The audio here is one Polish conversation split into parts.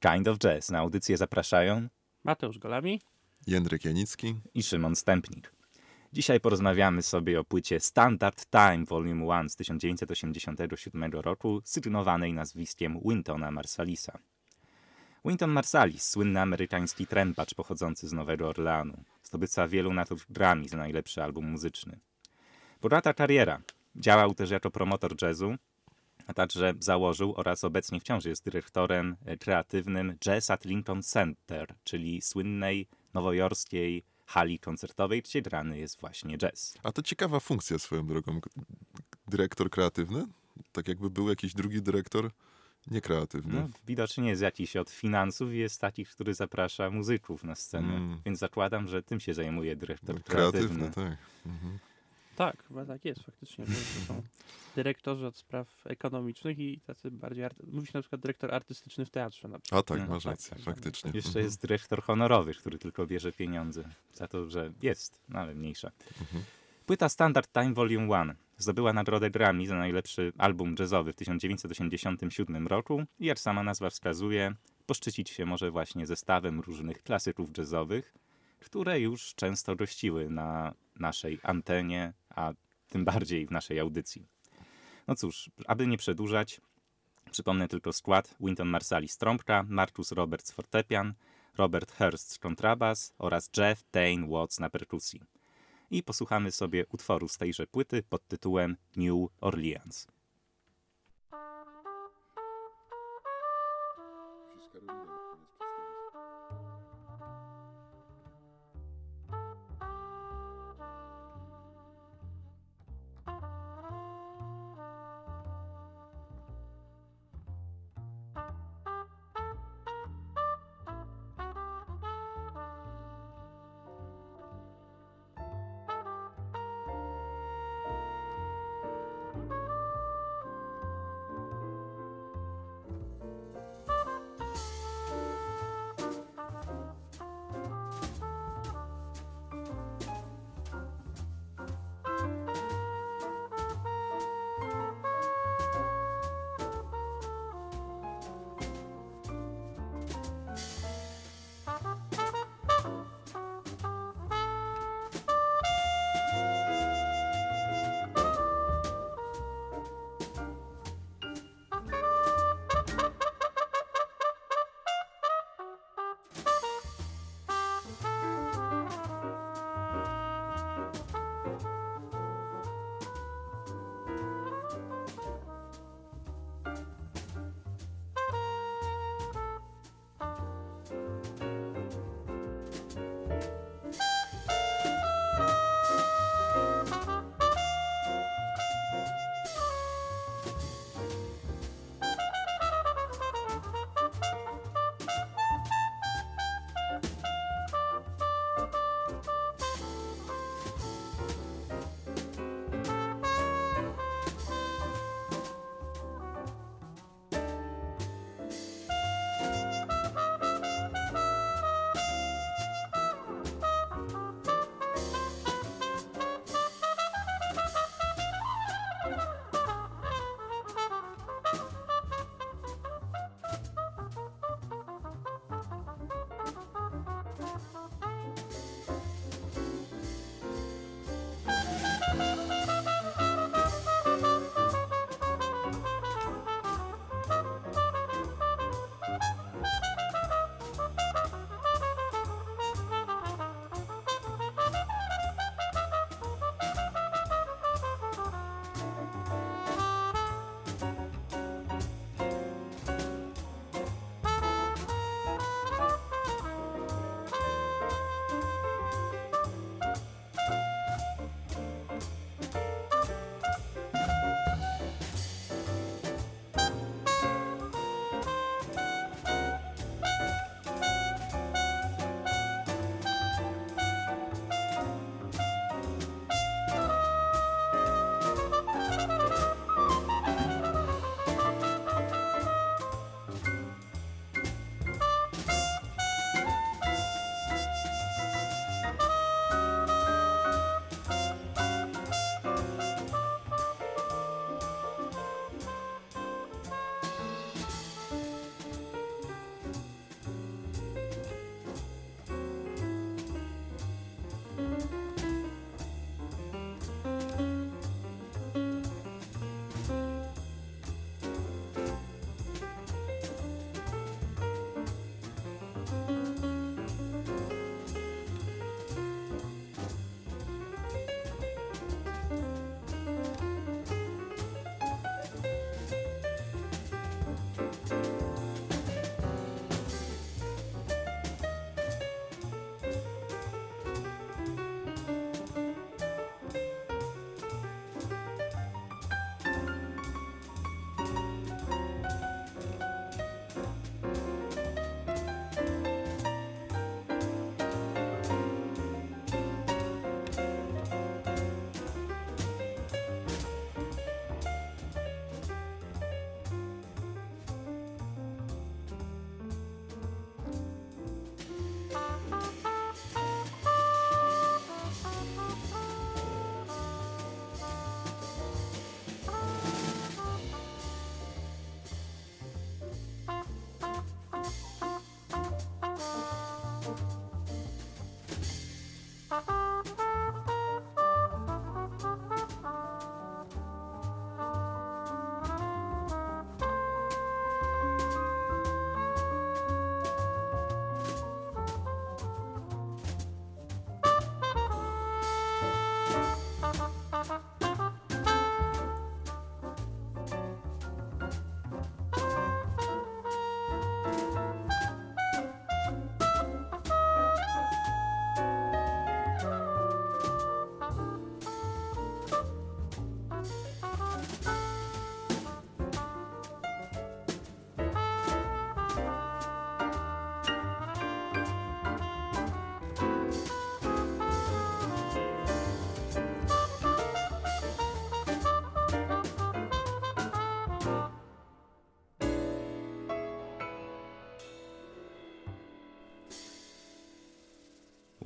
Kind of Jazz. Na audycję zapraszają Mateusz Golami, Jędrek Janicki i Szymon Stępnik. Dzisiaj porozmawiamy sobie o płycie Standard Time Volume 1 z 1987 roku, sygnowanej nazwiskiem Wintona Marsalisa. Winton Marsalis, słynny amerykański trępacz pochodzący z Nowego Orleanu, zdobywca wielu nagród za najlepszy album muzyczny. Bogata kariera. Działał też jako promotor jazzu, a także założył oraz obecnie wciąż jest dyrektorem e, kreatywnym Jazz at Lincoln Center, czyli słynnej nowojorskiej hali koncertowej, gdzie grany jest właśnie jazz. A to ciekawa funkcja swoją drogą. Dyrektor kreatywny? Tak jakby był jakiś drugi dyrektor niekreatywny. No, widocznie jest jakiś od finansów i jest taki, który zaprasza muzyków na scenę, Mm. więc zakładam, że tym się zajmuje dyrektor No, kreatywny. kreatywny, tak. Mhm. Tak, chyba tak jest faktycznie. To są dyrektorzy od spraw ekonomicznych i tacy bardziej. Arty... Mówi się na przykład dyrektor artystyczny w teatrze. Na przykład. A tak, No, masz tak, rację, tak, faktycznie. Jeszcze Mhm. jest dyrektor honorowy, który tylko bierze pieniądze za to, że jest, no ale mniejsza. Mhm. Płyta Standard Time Volume 1 zdobyła nagrodę Grammy za najlepszy album jazzowy w 1987 roku i jak sama nazwa wskazuje, poszczycić się może właśnie zestawem różnych klasyków jazzowych, które już często gościły na naszej antenie, a tym bardziej w naszej audycji. No cóż, aby nie przedłużać, Przypomnę tylko skład Winton Marsalis trąbka, Marcus Roberts fortepian, Robert Hurst kontrabas oraz Jeff Tain Watts na perkusji. I posłuchamy sobie utworu z tejże płyty pod tytułem New Orleans.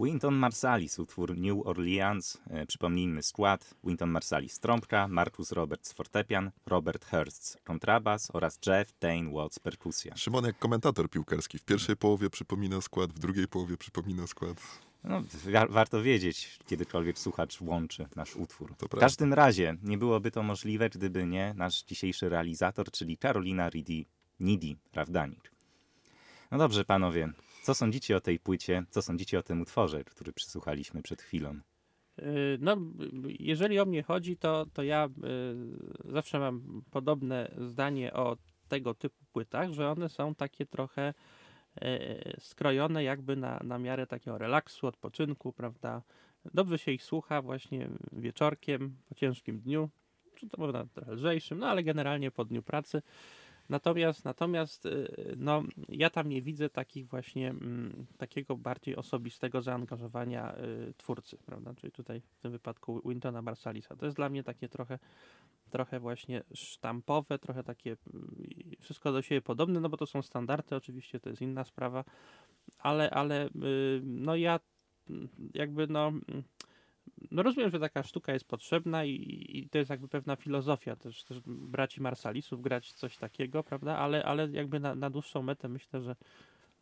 Winton Marsalis, utwór New Orleans. E, przypomnijmy skład. Winton Marsalis trąbka, Marcus Roberts fortepian, Robert Hurst kontrabas oraz Jeff Dane Watts perkusja. Szymon jak komentator piłkarski. W pierwszej połowie przypomina skład, w drugiej połowie przypomina skład. No, wa- warto wiedzieć, kiedykolwiek słuchacz łączy nasz utwór. To W prawda. każdym razie nie byłoby to możliwe, gdyby nie nasz dzisiejszy realizator, czyli Karolina Ridi Nidi Rawdanik. No dobrze, panowie, co sądzicie o tej płycie, co sądzicie o tym utworze, który przysłuchaliśmy przed chwilą? Y, No, jeżeli o mnie chodzi, to, to ja y, zawsze mam podobne zdanie o tego typu płytach, że one są takie trochę y, skrojone jakby na, na miarę takiego relaksu, odpoczynku, prawda? Dobrze się ich słucha właśnie wieczorkiem, po ciężkim dniu, czy to można trochę lżejszym, no ale generalnie po dniu pracy. Natomiast, natomiast y, no, ja tam nie widzę takich właśnie mm, takiego bardziej osobistego zaangażowania y, twórcy, prawda? Czyli tutaj w tym wypadku Wintona Marsalisa. To jest dla mnie takie trochę, trochę właśnie sztampowe, trochę takie mm, wszystko do siebie podobne, no bo to są standardy, oczywiście to jest inna sprawa, ale, ale y, no ja mm, jakby no no rozumiem, że taka sztuka jest potrzebna i, i to jest jakby pewna filozofia też, też braci Marsalisów grać coś takiego, prawda? Ale, ale jakby na, na dłuższą metę myślę, że,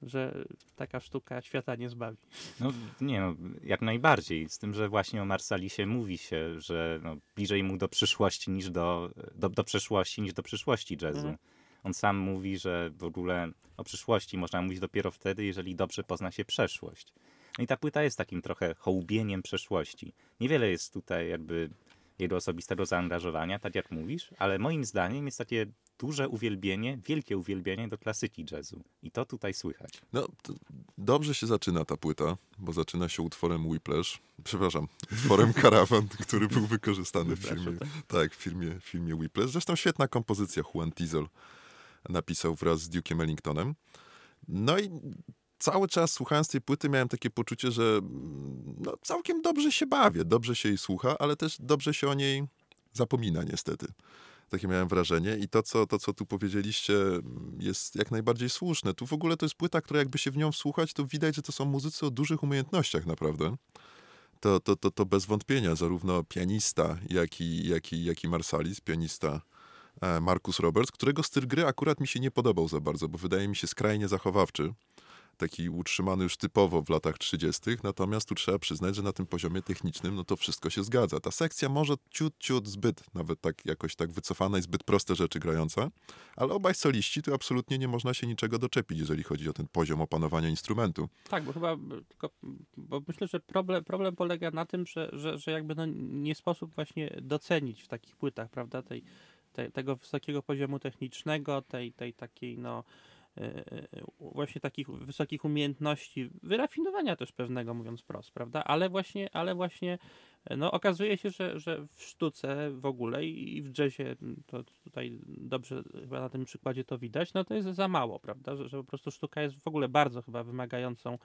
że taka sztuka świata nie zbawi. No nie, no, jak najbardziej. Z tym, że właśnie o Marsalisie mówi się, że no, bliżej mu do przyszłości niż do, do, do przeszłości niż do przyszłości jazzu. Mhm. On sam mówi, że w ogóle o przyszłości można mówić dopiero wtedy, jeżeli dobrze pozna się przeszłość. No i ta płyta jest takim trochę hołubieniem przeszłości. Niewiele jest tutaj jakby jego osobistego zaangażowania, tak jak mówisz, ale moim zdaniem jest takie duże uwielbienie, wielkie uwielbienie do klasyki jazzu. I to tutaj słychać. No, dobrze się zaczyna ta płyta, bo zaczyna się utworem Whiplash. Przepraszam, utworem Caravan, który był wykorzystany w filmie, tak, w filmie, w filmie Whiplash. Zresztą świetna kompozycja Juan Diesel napisał wraz z Duke'em Ellingtonem. No i cały czas słuchając tej płyty miałem takie poczucie, że mm, no, całkiem dobrze się bawię, dobrze się jej słucha, ale też dobrze się o niej zapomina niestety. Takie miałem wrażenie i to co, to, co tu powiedzieliście, jest jak najbardziej słuszne. Tu w ogóle to jest płyta, która jakby się w nią wsłuchać, to widać, że to są muzycy o dużych umiejętnościach naprawdę. To, to, to, to bez wątpienia zarówno pianista, jak i, jak i, jak i Marsalis, pianista e, Marcus Roberts, którego styl gry akurat mi się nie podobał za bardzo, bo wydaje mi się skrajnie zachowawczy. Taki utrzymany już typowo w latach 30. Natomiast tu trzeba przyznać, że na tym poziomie technicznym no to wszystko się zgadza. Ta sekcja może ciut, ciut zbyt, nawet tak jakoś tak wycofana i zbyt proste rzeczy grająca, ale obaj soliści tu absolutnie nie można się niczego doczepić, jeżeli chodzi o ten poziom opanowania instrumentu. Tak, bo chyba, tylko, bo myślę, że problem, problem polega na tym, że, że, że jakby no nie sposób właśnie docenić w takich płytach, prawda, tej, tego wysokiego poziomu technicznego, tej, tej takiej no właśnie takich wysokich umiejętności, wyrafinowania też pewnego, mówiąc prost, prawda, ale właśnie, ale właśnie no okazuje się, że, że w sztuce w ogóle i w jazzie, to tutaj dobrze chyba na tym przykładzie to widać, no to jest za mało, prawda, że, że po prostu sztuka jest w ogóle bardzo chyba wymagającą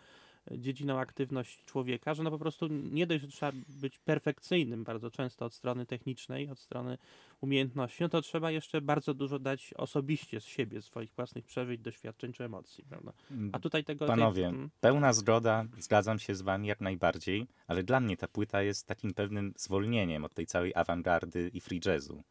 dziedziną aktywność człowieka, że no po prostu nie dość, że trzeba być perfekcyjnym bardzo często od strony technicznej, od strony umiejętności, no to trzeba jeszcze bardzo dużo dać osobiście z siebie, swoich własnych przeżyć, doświadczeń czy emocji, prawda? A tutaj tego... tej- Panowie, mm, pełna zgoda, zgadzam się z wami jak najbardziej, ale dla mnie ta płyta jest takim pewnym zwolnieniem od tej całej awangardy i free jazzu.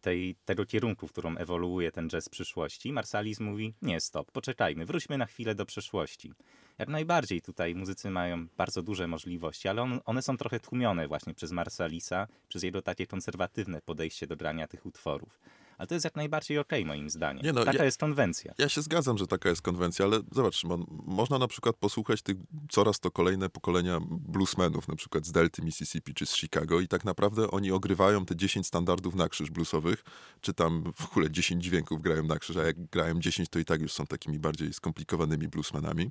Tej, tego kierunku, w którą ewoluuje ten jazz przyszłości. Marsalis mówi, nie stop, poczekajmy, wróćmy na chwilę do przeszłości. Jak najbardziej tutaj muzycy mają bardzo duże możliwości, ale on, one są trochę tłumione właśnie przez Marsalisa, przez jego takie konserwatywne podejście do grania tych utworów. Ale to jest jak najbardziej okej moim zdaniem. Nie no, Taka ja- jest konwencja. Ja się zgadzam, że taka jest konwencja, ale zobacz, Szymon, można na przykład posłuchać tych coraz to kolejne pokolenia bluesmenów, na przykład z Delty Mississippi czy z Chicago i tak naprawdę oni ogrywają te 10 standardów na krzyż bluesowych, czy tam w ogóle 10 dźwięków grają na krzyż, a jak grają 10, to i tak już są takimi bardziej skomplikowanymi bluesmenami.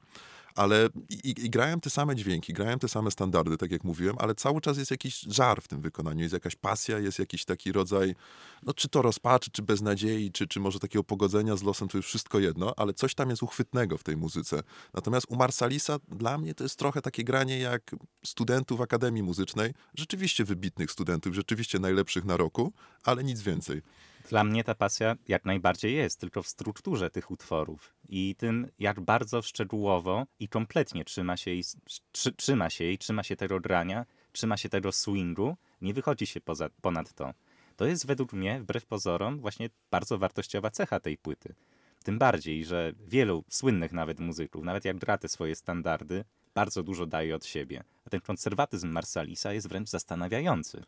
Ale i, i, grają te same dźwięki, grają te same standardy, tak jak mówiłem, ale cały czas jest jakiś żar w tym wykonaniu, jest jakaś pasja, jest jakiś taki rodzaj, no czy to rozpaczy, czy beznadziei, czy, czy może takiego pogodzenia z losem, to już wszystko jedno, ale coś tam jest uchwytnego w tej muzyce. Natomiast u Marsalisa dla mnie to jest trochę takie granie jak studentów Akademii Muzycznej, rzeczywiście wybitnych studentów, rzeczywiście najlepszych na roku, ale nic więcej. Dla mnie ta pasja jak najbardziej jest, tylko w strukturze tych utworów i tym, jak bardzo szczegółowo i kompletnie trzyma się jej, trzy, trzyma się jej, trzyma się tego grania, trzyma się tego swingu, nie wychodzi się poza, ponad to. To jest według mnie, wbrew pozorom, właśnie bardzo wartościowa cecha tej płyty. Tym bardziej, że wielu słynnych nawet muzyków, nawet jak gra te swoje standardy, bardzo dużo daje od siebie. A ten konserwatyzm Marsalisa jest wręcz zastanawiający.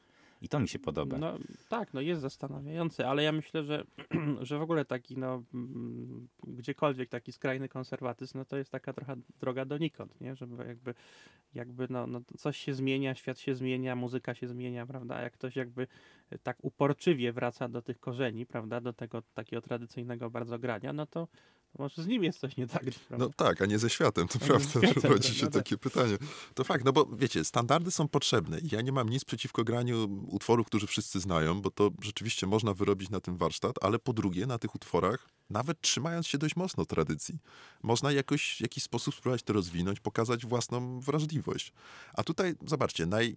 I to mi się podoba. No tak, no jest zastanawiający, ale ja myślę, że, że w ogóle taki, no mm, gdziekolwiek taki skrajny konserwatyzm, no to jest taka trochę droga donikąd, nie? Żeby jakby, jakby no, no coś się zmienia, świat się zmienia, muzyka się zmienia, prawda? A jak ktoś jakby tak uporczywie wraca do tych korzeni, prawda? Do tego takiego tradycyjnego bardzo grania, no to, może z nim jest coś nie tak. Prawda? No tak, a nie ze światem, to prawda, światem, że rodzi się no takie tak. pytanie. To fakt, no bo wiecie, standardy są potrzebne i ja nie mam nic przeciwko graniu utworów, którzy wszyscy znają, bo to rzeczywiście można wyrobić na tym warsztat, ale po drugie na tych utworach, nawet trzymając się dość mocno tradycji, można jakoś w jakiś sposób spróbować to rozwinąć, pokazać własną wrażliwość. A tutaj, zobaczcie, naj,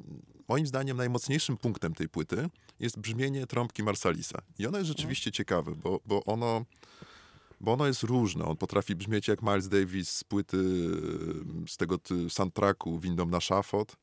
moim zdaniem najmocniejszym punktem tej płyty jest brzmienie trąbki Marsalisa. I ono jest rzeczywiście no. ciekawe, bo, bo ono bo ono jest różne. On potrafi brzmieć jak Miles Davis z płyty, z tego soundtracku Windą na szafot.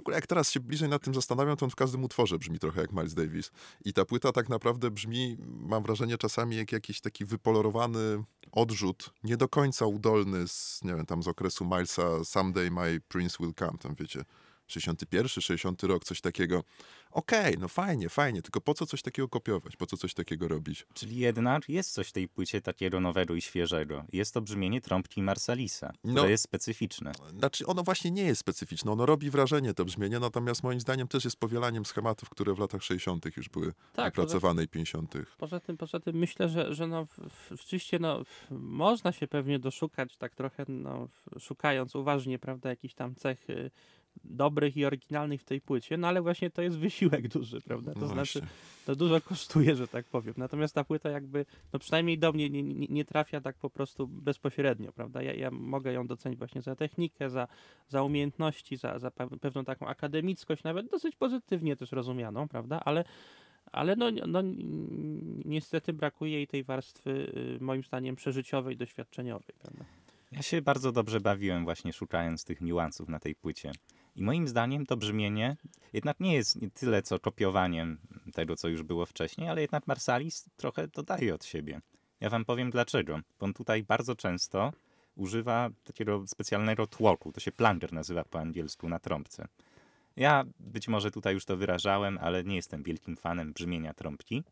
W ogóle jak teraz się bliżej nad tym zastanawiam, to on w każdym utworze brzmi trochę jak Miles Davis. I ta płyta tak naprawdę brzmi, mam wrażenie czasami jak jakiś taki wypolerowany odrzut, nie do końca udolny z, nie wiem, tam z okresu Milesa Someday My Prince Will Come, tam wiecie, 61, 60 rok, coś takiego. Okej, okay, no fajnie, fajnie, tylko po co coś takiego kopiować, po co coś takiego robić? Czyli jednak jest coś w tej płycie takiego nowego i świeżego. Jest to brzmienie trąbki Marsalisa, które no, jest specyficzne. Znaczy, ono właśnie nie jest specyficzne, ono robi wrażenie to brzmienie, natomiast moim zdaniem też jest powielaniem schematów, które w latach 60. już były tak, wypracowane i 50. Poza tym, poza tym myślę, że, że no, rzeczywiście no, można się pewnie doszukać tak trochę, no, szukając uważnie, prawda, jakichś tam cech dobrych i oryginalnych w tej płycie, no ale właśnie to jest wysiłek duży, prawda? To no znaczy, to dużo kosztuje, że tak powiem. Natomiast ta płyta jakby, no przynajmniej do mnie nie, nie, nie trafia tak po prostu bezpośrednio, prawda? Ja, ja, mogę ją docenić właśnie za technikę, za, za umiejętności, za, za pewną taką akademickość, nawet dosyć pozytywnie też rozumianą, prawda? Ale ale no, no, niestety brakuje jej tej warstwy, y, moim zdaniem, przeżyciowej, doświadczeniowej. Prawda? Ja się bardzo dobrze bawiłem właśnie szukając tych niuansów na tej płycie. I moim zdaniem to brzmienie jednak nie jest tyle co kopiowaniem tego, co już było wcześniej, ale jednak Marsalis trochę dodaje od siebie. Ja wam powiem dlaczego. Bo on tutaj bardzo często używa takiego specjalnego tłoku. To się plunger nazywa po angielsku na trąbce. Ja być może tutaj już to wyrażałem, ale nie jestem wielkim fanem brzmienia trąbki.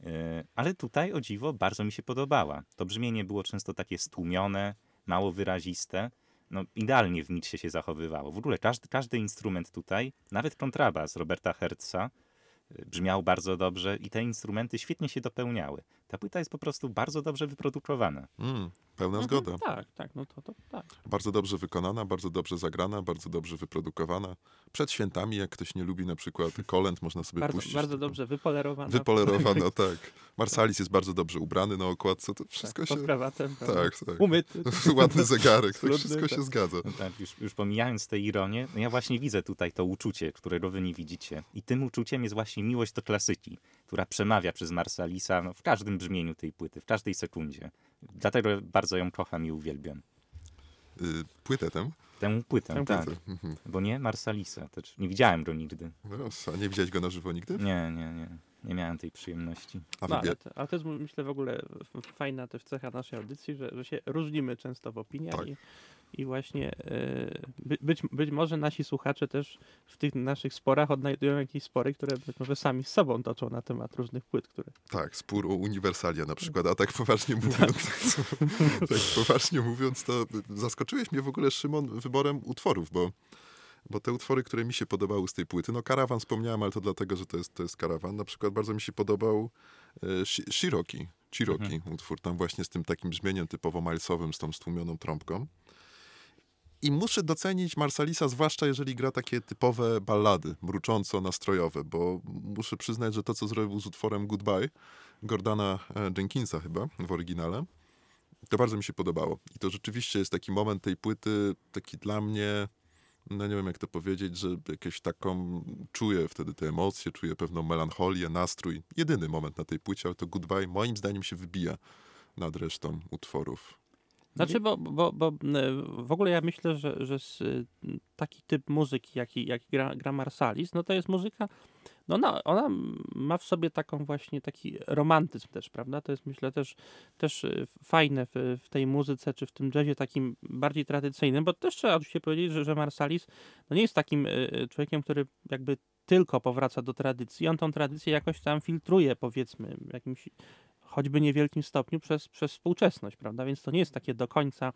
Yy, ale tutaj, o dziwo, bardzo mi się podobała. To brzmienie było często takie stłumione, mało wyraziste no, idealnie w miksie się zachowywało. W ogóle każdy, każdy instrument tutaj, nawet kontrabas Roberta Hertza, y, brzmiał bardzo dobrze i te instrumenty świetnie się dopełniały. Ta płyta jest po prostu bardzo dobrze wyprodukowana. Mm, pełna mhm, zgoda. Tak, tak, no to, to tak. Bardzo dobrze wykonana, bardzo dobrze zagrana, bardzo dobrze wyprodukowana. Przed świętami, jak ktoś nie lubi na przykład kolęd, można sobie bardzo, puścić. Bardzo dobrze wypolerowana. Wypolerowana, tak. Marsalis jest bardzo dobrze ubrany na okładce, to wszystko tak, się... Pod krawatem. Tak, tak. Umyty. Ładny zegarek, to wszystko tak. się zgadza. No tak, już, już pomijając tę ironię, no ja właśnie widzę tutaj to uczucie, którego wy nie widzicie. I tym uczuciem jest właśnie miłość do klasyki, która przemawia przez Marsalisa no, w każdym brzmieniu tej płyty, w każdej sekundzie. Dlatego bardzo ją kocham i uwielbiam. Yy, płytę tę? Tę płytę, Tę tak. Płytę. Mhm. Bo nie Marsalisa. Też nie widziałem go nigdy. No, a nie widziałeś go na żywo nigdy? Nie, nie, nie. Nie miałem tej przyjemności. A no, ale, to, ale to jest myślę w ogóle fajna też cecha naszej audycji, że, że się różnimy często w opiniach tak. i i właśnie e, by, być, być może nasi słuchacze też w tych naszych sporach odnajdują jakieś spory, które być może sami z sobą toczą na temat różnych płyt, które... Tak, spór o uniwersalia na przykład, a tak poważnie mówiąc, tak. tak poważnie mówiąc, to zaskoczyłeś mnie w ogóle, Szymon, wyborem utworów, bo bo te utwory, które mi się podobały z tej płyty, no Karawan wspomniałem, ale to dlatego, że to jest, to jest Karawan. Na przykład bardzo mi się podobał e, Shiroki, Chiroki mhm. utwór, tam właśnie z tym takim brzmieniem typowo milesowym, z tą stłumioną trąbką. I muszę docenić Marsalisa, zwłaszcza jeżeli gra takie typowe ballady, mrucząco-nastrojowe, bo muszę przyznać, że to, co zrobił z utworem Goodbye, Gordana e, Jenkinsa chyba w oryginale, to bardzo mi się podobało. I to rzeczywiście jest taki moment tej płyty, taki dla mnie no nie wiem jak to powiedzieć, że jakieś taką czuję wtedy te emocje, czuję pewną melancholię, nastrój. Jedyny moment na tej płycie, ale to Goodbye moim zdaniem się wybija nad resztą utworów. Znaczy, bo, bo, bo w ogóle ja myślę, że, że taki typ muzyki, jaki, jaki gra, gra Marsalis, no to jest muzyka, no ona, ona ma w sobie taką właśnie taki romantyzm też, prawda? To jest myślę też, też y, fajne w, w tej muzyce, czy w tym jazzie takim bardziej tradycyjnym, bo też trzeba oczywiście powiedzieć, że, że Marsalis no nie jest takim człowiekiem, który jakby tylko powraca do tradycji, on tą tradycję jakoś tam filtruje, powiedzmy, jakimś choćby niewielkim stopniu przez, przez współczesność, prawda? Więc to nie jest takie do końca,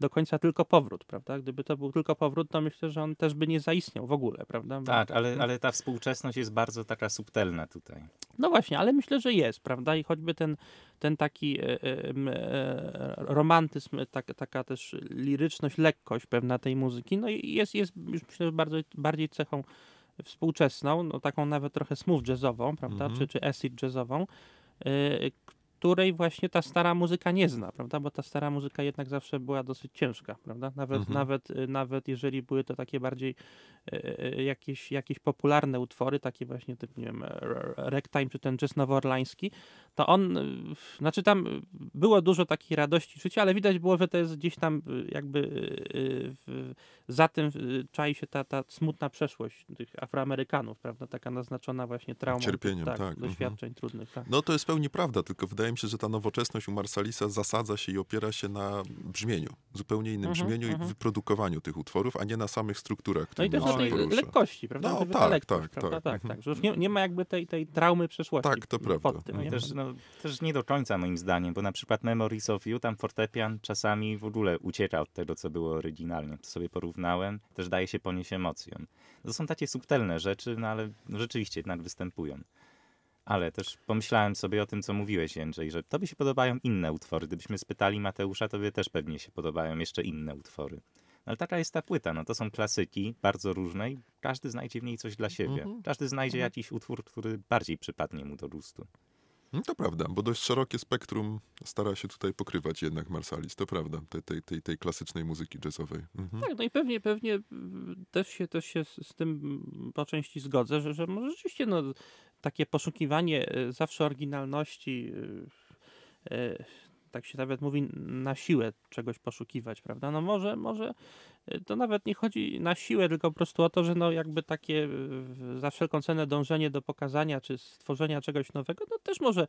do końca tylko powrót, prawda? Gdyby to był tylko powrót, to myślę, że on też by nie zaistniał w ogóle, prawda? Bo... Tak, ale, ale ta współczesność jest bardzo taka subtelna tutaj. No właśnie, ale myślę, że jest, prawda? I choćby ten, ten taki e, e, e, romantyzm, tak, taka też liryczność, lekkość pewna tej muzyki, no jest, jest już myślę, że bardzo, bardziej cechą współczesną, no taką nawet trochę smooth jazzową, prawda? Mm -hmm. Czy, czy acid jazzową, Y, której właśnie ta stara muzyka nie zna, prawda? Bo ta stara muzyka jednak zawsze była dosyć ciężka, prawda? Nawet, mhm. nawet, y, nawet jeżeli były to takie bardziej e, jakieś, jakieś popularne utwory, takie właśnie typ, nie wiem, ragtime czy ten jazz nowoorlański, to on, znaczy tam było dużo takiej radości życia, ale widać było, że to jest gdzieś tam jakby w, za tym czai się ta, ta smutna przeszłość tych Afroamerykanów, prawda? Taka naznaczona właśnie traumą. Cierpieniem, tak. tak. Doświadczeń mhm. trudnych, tak. No to jest pełni prawda, tylko wydaje mi się, że ta nowoczesność u Marsalisa zasadza się i opiera się na brzmieniu, zupełnie innym mhm, brzmieniu mhm. i wyprodukowaniu tych utworów, a nie na samych strukturach. No i też na tej porusza. lekkości, prawda? No tak, lekkość, tak, prawda? tak, tak, tak. Że już nie, nie, ma jakby tej, tej traumy przeszłości. Tak, to prawda. Pod tym, no, też, no, też nie do końca moim zdaniem, bo na przykład Memories of You, tam fortepian czasami w ogóle ucieka od tego, co było oryginalnie. To sobie porównałem, też daje się ponieść emocjom. To są takie subtelne rzeczy, no ale rzeczywiście jednak występują. Ale też pomyślałem sobie o tym, co mówiłeś, Jędrzej, że tobie się podobają inne utwory. Gdybyśmy spytali Mateusza, tobie też pewnie się podobają jeszcze inne utwory. No ale taka jest ta płyta, no to są klasyki, bardzo różne i każdy znajdzie w niej coś dla siebie. Mhm. Każdy znajdzie mhm. jakiś utwór, który bardziej przypadnie mu do gustu. No to prawda, bo dość szerokie spektrum stara się tutaj pokrywać jednak Marsalis, to prawda, tej, tej, tej, tej klasycznej muzyki jazzowej. Mhm. Tak, no i pewnie, pewnie też się, też się z, tym po części zgodzę, że, że może rzeczywiście no, takie poszukiwanie e, zawsze oryginalności e, e, tak się nawet mówi, na siłę czegoś poszukiwać, prawda? No może, może to nawet nie chodzi na siłę, tylko po prostu o to, że no jakby takie y, za wszelką cenę dążenie do pokazania czy stworzenia czegoś nowego, no też może y,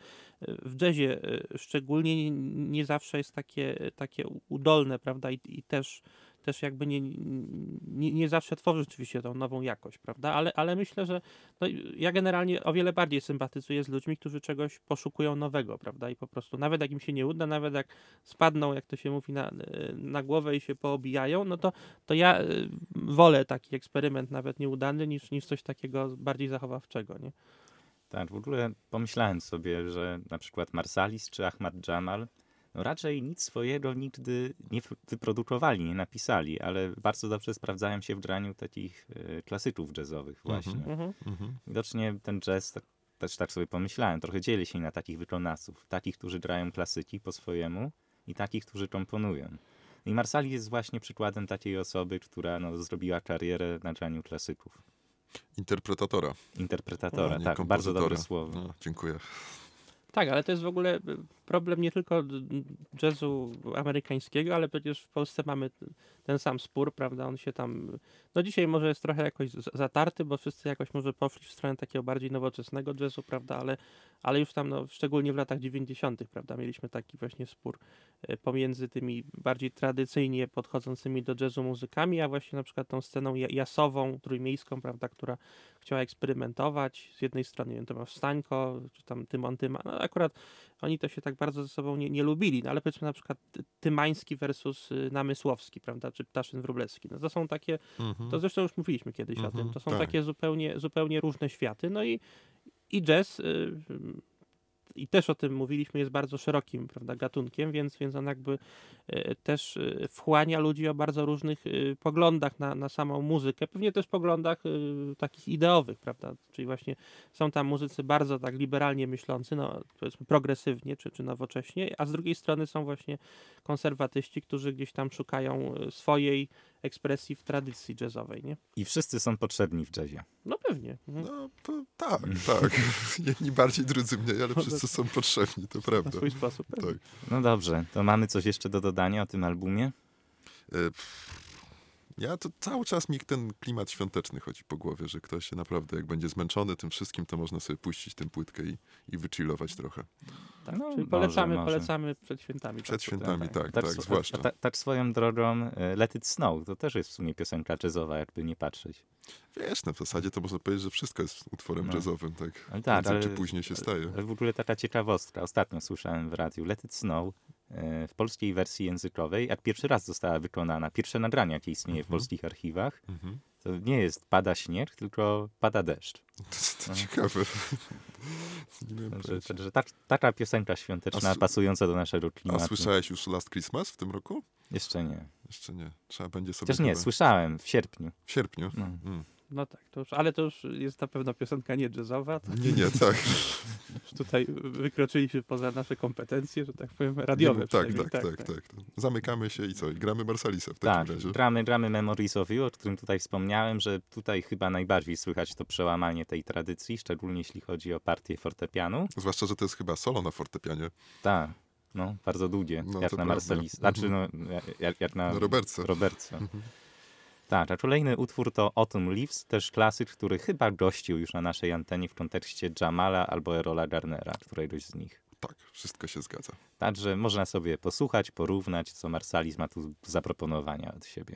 w jazzie szczególnie nie zawsze jest takie, takie udolne, prawda? I, i też też jakby nie, nie, nie, zawsze tworzy rzeczywiście tą nową jakość, prawda? Ale, ale myślę, że no, ja generalnie o wiele bardziej sympatyzuję z ludźmi, którzy czegoś poszukują nowego, prawda? I po prostu nawet jak im się nie uda, nawet jak spadną, jak to się mówi, na, na głowę i się poobijają, no to, to ja y, wolę taki eksperyment nawet nieudany niż, niż coś takiego bardziej zachowawczego, nie? Tak, w ogóle pomyślałem sobie, że na przykład Marsalis czy Ahmad Jamal raczej nic swojego nigdy nie wyprodukowali, nie napisali, ale bardzo dobrze sprawdzają się w graniu takich e, klasyków jazzowych mhm. właśnie. Mm -hmm. Widocznie ten jazz, tak, też tak sobie pomyślałem, trochę dzieli się na takich wykonawców. Takich, którzy grają klasyki po swojemu i takich, którzy komponują. I Marsali jest właśnie przykładem takiej osoby, która no, zrobiła karierę na graniu klasyków. Interpretatora. Interpretatora, tak, bardzo dobre słowo. No, dziękuję. Tak, ale to jest w ogóle y, problem nie tylko jazzu amerykańskiego, ale przecież w Polsce mamy ten sam spór, prawda? On się tam. No dzisiaj może jest trochę jakoś zatarty, bo wszyscy jakoś może poszli w stronę takiego bardziej nowoczesnego jazzu, prawda? Ale, ale już tam, no, szczególnie w latach 90., prawda? Mieliśmy taki właśnie spór y, pomiędzy tymi bardziej tradycyjnie podchodzącymi do jazzu muzykami, a właśnie na przykład tą sceną jasową, trójmiejską, prawda? Która chciała eksperymentować. Z jednej strony, nie wiem, to ma Wstańko, czy tam Tymon Tyma. No akurat oni to się tak bardzo ze sobą nie, nie lubili, no ale powiedzmy na przykład Tymański versus y, Namysłowski, prawda, czy Ptaszyn Wróblewski, no to są takie, mhm. to zresztą już mówiliśmy kiedyś mhm, o tym, mhm, to są tak. takie zupełnie, zupełnie różne światy, no i, i jazz y, i też o tym mówiliśmy, jest bardzo szerokim prawda, gatunkiem, więc, więc on jakby e, też e, wchłania ludzi o bardzo różnych e, poglądach na, na samą muzykę, pewnie też poglądach takich ideowych, prawda, czyli właśnie są tam muzycy bardzo tak liberalnie myślący, no powiedzmy progresywnie czy, czy nowocześnie, a z drugiej strony są właśnie konserwatyści, którzy gdzieś tam szukają swojej ekspresji w tradycji jazzowej, nie? I wszyscy są potrzebni w jazzie. No pewnie. Mhm. No to tak, tak. Jedni bardziej, drudzy mniej, ale wszyscy są potrzebni, to Na prawda. swój sposób. Tak. No dobrze, to mamy coś jeszcze do dodania o tym albumie? E, Ja to cały czas mi ten klimat świąteczny chodzi po głowie, że ktoś się naprawdę, jak będzie zmęczony tym wszystkim, to można sobie puścić tę płytkę i, i wychillować trochę. Tak, No, czyli może, polecamy, może. polecamy przed świętami. Przed tak, świętami, tak, Tak, tak, zwłaszcza. a ta- tak swoją drogą e, Let It Snow to też jest w sumie piosenka jazzowa, jakby nie patrzeć. Wiesz, no w zasadzie to można powiedzieć, że wszystko jest utworem No. jazzowym, tak? Ale tak, Prędzej ale- czy później się staje. Ale w ogóle taka ciekawostka. Ostatnio słyszałem w radiu Let It Snow e, w polskiej wersji językowej, jak pierwszy raz została wykonana, pierwsze nagranie, jakie istnieje w Mhm. polskich archiwach, Mhm. Nie jest pada śnieg, tylko pada deszcz. To, to ciekawe. Także, także tak, taka piosenka świąteczna, A pasująca do naszego A klimatu. słyszałeś już Last Christmas w tym roku? Jeszcze nie. Jeszcze nie. Trzeba będzie sobie Chociaż nie, chyba- słyszałem w sierpniu. W sierpniu? No. Mm. No tak, to już, ale to już jest na pewno piosenka nie jazzowa. To Nie, nie, tak. już tutaj wykroczyliśmy poza nasze kompetencje, że tak powiem, radiowe. Nie, tak, przynajmniej. tak, tak, tak, Zamykamy się i co? I gramy Marsalisa w Tak, takim razie. gramy, gramy Memories of You, o którym tutaj wspomniałem, że tutaj chyba najbardziej słychać to przełamanie tej tradycji, szczególnie jeśli chodzi o partię fortepianu. Zwłaszcza, że to jest chyba solo na fortepianie. Tak, no, bardzo długie, No, jak na prawda. Marcelis. Znaczy, no, jak, jak na Na Robertce. Robertce. Mhm. Tak, a kolejny utwór to Autumn Leaves, też klasyk, który chyba gościł już na naszej antenie w kontekście Jamala albo Erola Garnera, któregoś z nich. Tak, wszystko się zgadza. Także można sobie posłuchać, porównać, co Marsalis ma tu zaproponowania od siebie.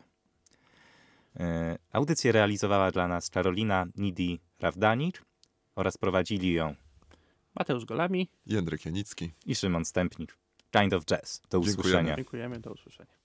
E, Audycję realizowała dla nas Karolina Nidi Rawdanik oraz prowadzili ją Mateusz Golami, Jędrek Janicki. i Szymon Stępnik. Kind of Jazz. Do Dziękujemy. usłyszenia. dziękujemy, do usłyszenia.